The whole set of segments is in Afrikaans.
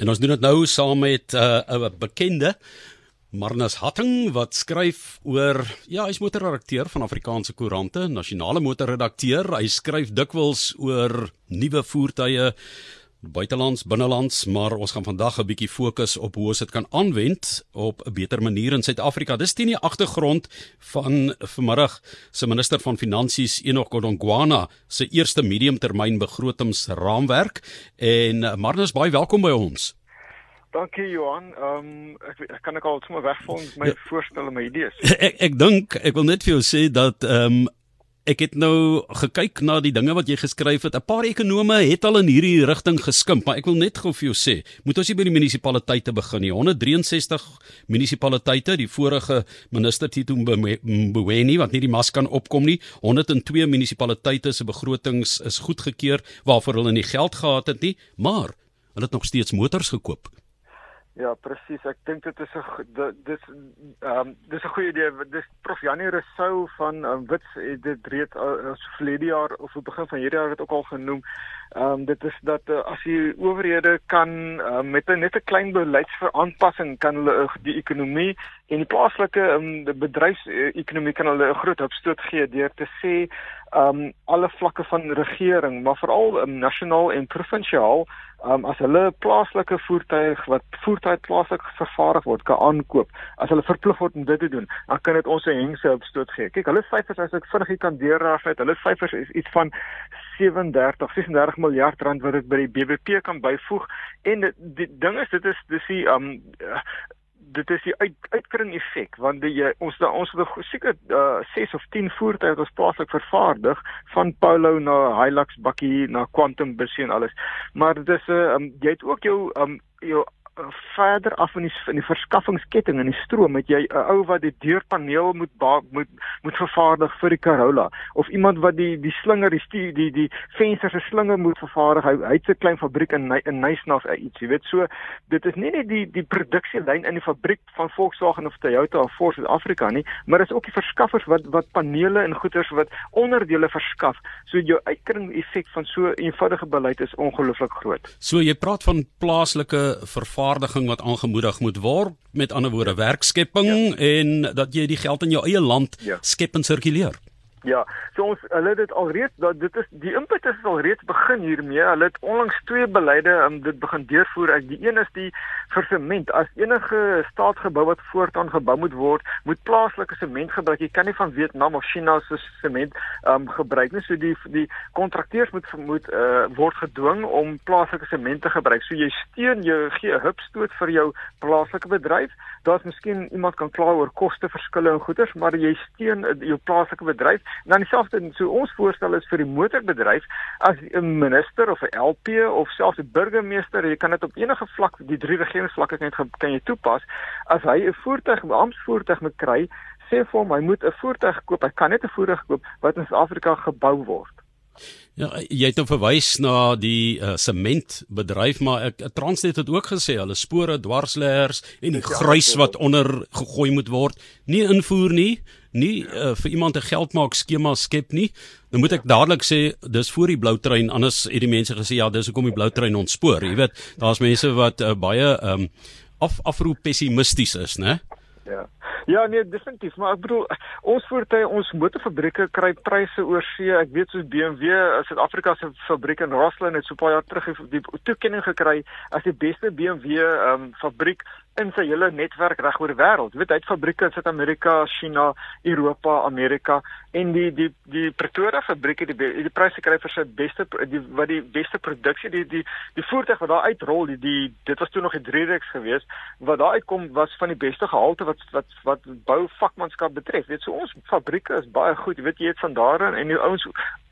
En ons doen dit nou saam met 'n uh, bekende Marnus Hatting wat skryf oor ja, hy's motorredakteur van Afrikaanse koerante, nasionale motorredakteur. Hy skryf dikwels oor nuwe voertuie buitelands, binnelands, maar ons gaan vandag 'n bietjie fokus op hoe ons dit kan aanwend op 'n beter manier in Suid-Afrika. Dis teen die agtergrond van vanmiddag se minister van Finansies Enoch Godongwana se eerste mediumtermyn begrotingsraamwerk en eh, Marnus baie welkom by ons. Dankie Johan. Ehm um, ek ek kan ek al sommer wegval met my ja. voorstelle en my idees. Ek ek dink ek wil net vir jou sê dat ehm um, Ek het nou gekyk na die dinge wat jy geskryf het. 'n Paar ekonome het al in hierdie rigting geskimp, maar ek wil net gou vir jou sê, moet ons nie by die munisipaliteite begin nie. 163 munisipaliteite, die vorige minister Tito Mboweni wat nie die mas kan opkom nie. 102 munisipaliteite se begrotings is goedgekeur waarvoor hulle nie geld gehad het nie, maar hulle het nog steeds motors gekoop. Ja, presies. Ek dink dit is 'n dis ehm um, dis 'n goeie idee. Dis Prof Janie Rousseau van um, Wits het dit reeds uh, verlede jaar of op begin van hierdie jaar het ook al genoem. Ehm um, dit is dat uh, as die owerhede kan uh, met 'n net 'n klein beleidsveraanpassing kan hulle uh, die ekonomie en die plaaslike um, bedryfsekonomie kan hulle 'n groot opstoot gee deur te sê ehm um, alle vlakke van regering, maar veral um, nasionaal en provinsiaal um, as hulle plaaslike voertuig wat voertuig plaaslik vervaardig word kan aankoop as hulle verplig word om dit te doen dan kan dit ons 'n hengse opstoot gee. Kyk hulle syfers as ek vinnig kan deurraaf het hulle syfers is iets van 37 36 miljard rand wat dit by die BBP kan byvoeg. En die, die ding is dit is dis die um dit is die uit, uitkring effek want die ons da, ons het seker uh, 6 of 10 voertuie wat ons plaaslik vervaardig van Polo na Hilux bakkie na Quantum busse en alles. Maar dit is 'n uh, um, jy het ook jou um, jou verder af in die in die verskaffingsketting in die stroom het jy 'n ou wat die deurpaneel moet moet moet vervaardig vir die Corolla. Of iemand wat die die slinger die die die, die vensters se slinger moet vervaardig. Hy hy't 'n klein fabriek in in Nysnaf iets jy weet. So dit is nie net die die produksielyn in die fabriek van Volkswagen of Toyota of Ford Suid-Afrika nie maar is ook die verskaffers wat wat panele en goederes wat onderdele verskaf. So jou uitkring effek van so eenvoudige beleid is ongelooflik groot. So jy praat van plaaslike vervaardiging vervaardiging wat aangemoedig moet word met ander woorde werkskepping ja. en dat jy die geld in jou eie land ja. skep en sirkuleer. Ja, so ons hulle dit alreeds dat dit is die impetus is alreeds begin hiermee. Hulle het onlangs twee beleide om um, dit begin deurvoer. Ek die een is die vir sement. As enige staatsgebou wat voortaan gebou moet word, moet plaaslike sement gebruik. Jy kan nie van Vietnam of China se sement ehm um, gebruik nie. So die die kontrakteurs moet moet uh, word gedwing om plaaslike sement te gebruik. So jy steun jy gee 'n hupstoot vir jou plaaslike bedryf. Daar's miskien iemand kan kla oor koste verskille en goederes, maar jy steun uh, jou plaaslike bedryf En dan dieselfde so ons voorstel is vir die motorbedryf as 'n minister of 'n LP of selfs 'n burgemeester, jy kan dit op enige vlak, die drie regeringsvlakke jy kan jy toepas. As hy 'n voertuig, 'n amptvoertuig moet kry, sê vir hom hy moet 'n voertuig koop. Hy kan net 'n voertuig koop wat in Suid-Afrika gebou word. Ja, jy het nou verwys na die uh, sementbedryf, maar ek Transnet het ook gesê hulle spore dwarsleers en die grys wat onder gegooi moet word, nie invoer nie, nie uh, vir iemand 'n geld maak skema skep nie. Dan moet ek dadelik sê dis voor die blou trein, anders het die mense gesê ja, dis hoekom die blou trein ontspoor. Jy weet, daar's mense wat uh, baie ehm um, af afroep pessimisties is, né? Ja. Ja nee definitief maar ek bedoel ons voertuie ons motorfabrieke kry pryse oor see ek weet soos BMW Suid-Afrika se fabriek in Rosslyn het so 'n paar jaar terug die toekenning gekry as die beste BMW ehm um, fabriek in sy hele netwerk reg oor die wêreld. Jy weet, hy het fabrieke in Suid-Amerika, China, Europa, Amerika en die die die Pretoria fabriek het die die pryse kry vir sy beste die wat die beste produksie die die die voertuig wat daar uitrol, die die dit was toe nog die 3Rex geweest wat daar uitkom was van die beste gehalte wat wat wat bou vakmanskap betref. Jy weet, so ons fabrieke is baie goed. Jy weet jy het van daarin en die ouens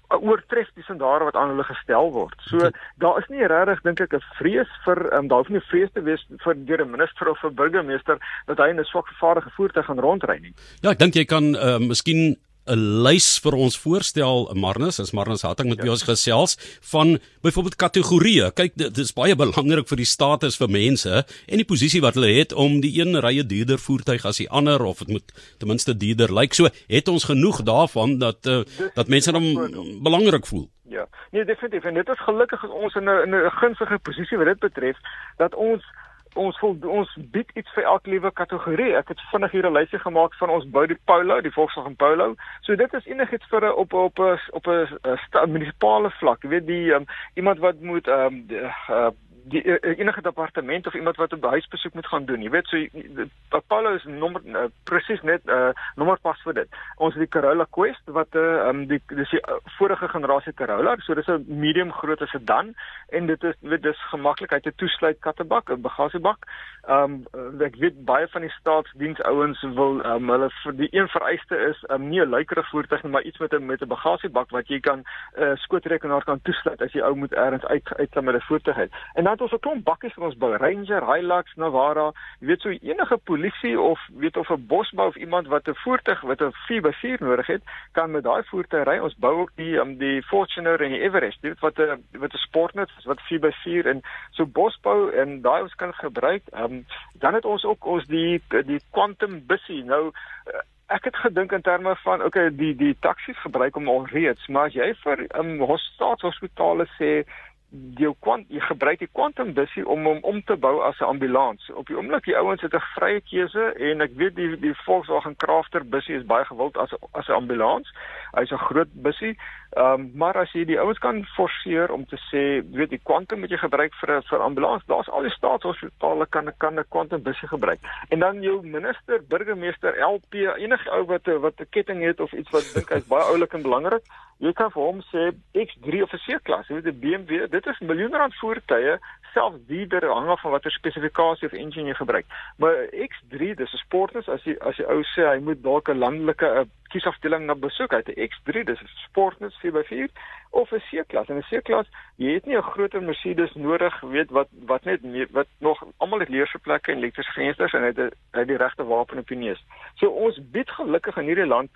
oortref die standaarde wat aan hulle gestel word. So daar is nie regtig dink ek 'n vrees vir um, daar hoef nie vrees te wees vir deur 'n minister of 'n burgemeester dat hy 'n swak vervaardige voertuig gaan rondry nie. Ja, ek dink jy kan uh, miskien 'n lys vir ons voorstel Marnus as Marnus Hatting met ja. ons gesels van byvoorbeeld kategorieë. Kyk dit is baie belangrik vir die status vir mense en die posisie wat hulle het om die een rye duurder voertuig as die ander of dit moet ten minste duurder lyk. So het ons genoeg daarvan dat uh, dat mense dan belangrik voel. Ja. Nee, definitief en dit is gelukkig ons in 'n in 'n gunstige posisie wat dit betref dat ons ons vol, ons bied iets vir elke liewe kategorie. Ek het vinnig hier 'n lysie gemaak van ons bou die Polo, die Volkswagen Polo. So dit is enigiets vir 'n op op 'n op 'n munisipale vlak. Jy weet die um, iemand wat moet ehm um, uh, die uh, enige departement of iemand wat 'n huisbesoek moet gaan doen. Jy weet so Apollo is nommer uh, presies net 'n uh, nommer pas vir dit. Ons het die Corolla Quest wat 'n uh, um, die dis die vorige generasie Corolla, so dis 'n medium grootte sedan en dit is weet dis gemaklikheid te toesluit kattebak, 'n bagasiebak. Ehm um, ek weet baie van die staatsdiensouens wil um, hulle vir die een vereiste is um, nie 'n luikerige voertuig nie, maar iets met 'n met 'n bagasiebak wat jy kan 'n uh, skootrekenaar kan toesluit as jy ou moet ergens uit uit met 'n voertuig. En dan het ons 'n klomp bakkies vir ons bou, Ranger, Hilux, Navara, jy weet so enige polisie of weet of 'n bosbou of iemand wat 'n voertuig wat 'n 4x4 nodig het, kan met daai voertuig ry. Ons bou ook die um, die Fortuner en die Everest, dit wat 'n wat 'n sportnet is wat 4x4 en so bosbou en daai ons kan gebruik. Um, dan het ons ook ons die die Quantum bussie. Nou uh, Ek het gedink in terme van okay die die taksies gebruik om al reeds maar as jy vir 'n um, hospitale sê jou kwant jy gebruik die quantum bussie om hom om te bou as 'n ambulans. Op die oomblik die ouens het 'n vrye keuse en ek weet die die Volkswagen Crafter bussie is baie gewild as as 'n ambulans. Hy's 'n groot bussie. Ehm um, maar as jy die ouens kan forceer om te sê, weet die quantum moet jy gebruik vir vir ambulans, daar's al die staatshospitale kan kan 'n quantum bussie gebruik. En dan jou minister, burgemeester, LP, enige ou wat wat 'n ketting het of iets wat dink hy's baie oulik en belangrik, jy kan vir hom sê X3 of 'n C-klas, jy weet 'n BMW, dit is miljoene rand voertuie, selfs duurder hang af van watter spesifikasie of engine jy gebruik. Maar X3, dis 'n sporters as jy as jy ou sê hy moet dalk 'n landelike kiesafdeling na besoek uit 'n X3, dis 'n sporters 4x4 of 'n C-klas. En 'n C-klas, jy het nie 'n groter Mercedes nodig, weet wat wat net wat nog almal het leerseplekke en elektriese vensters en hy het, hy het die regte wapen op die neus. So ons bied gelukkig in hierdie land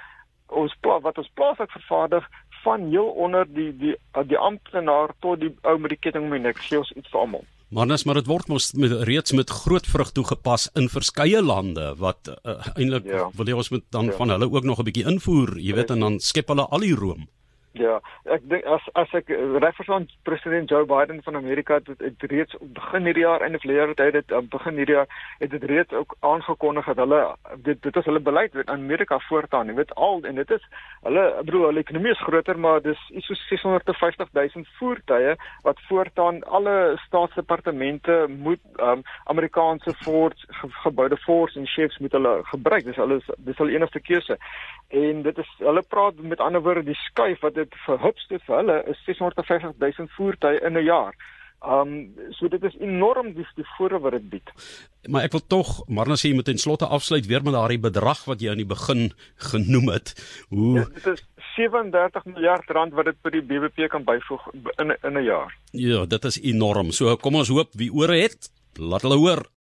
ons plaas wat ons plaaslik vervaardig van heel onder die die die amptenaar tot die ou met die ketting om die nek gee ons iets vir almal. Maar nes maar dit word mos met reeds met groot vrug toegepas in verskeie lande wat uh, eintlik ja. wil jy ons met dan ja. van hulle ook nog 'n bietjie invoer, jy weet en dan skep hulle al die room. Ja, ek dink as as ek reg verstaan president Joe Biden van Amerika het, het reeds begin hierdie jaar verlede jaar het dit um, begin hierdie jaar het dit reeds ook aangekondig dat hulle dit dit is hulle beleid in Amerika voortaan, jy weet al en dit is hulle ek bedoel hulle ekonomie is groter maar dis iets so 650 000 voertuie wat voortaan alle staatsdepartemente moet um, Amerikaanse Ford ge, geboude Fords en Chevys moet hulle gebruik. Dis hulle dis hulle enigste keuse. En dit is hulle praat met ander woorde die skuif wat dit verhupste vir hulle is 650 000 voertuie in 'n jaar. Um so dit is enorm die die voordeel wat dit bied. Maar ek wil tog, maar nou sê jy moet ten slotte afsluit weer met daardie bedrag wat jy aan die begin genoem het. Hoe ja, dit is 37 miljard rand wat dit vir die BBP kan byvoeg in in 'n jaar. Ja, dit is enorm. So kom ons hoop wie ore het, laat hulle hoor.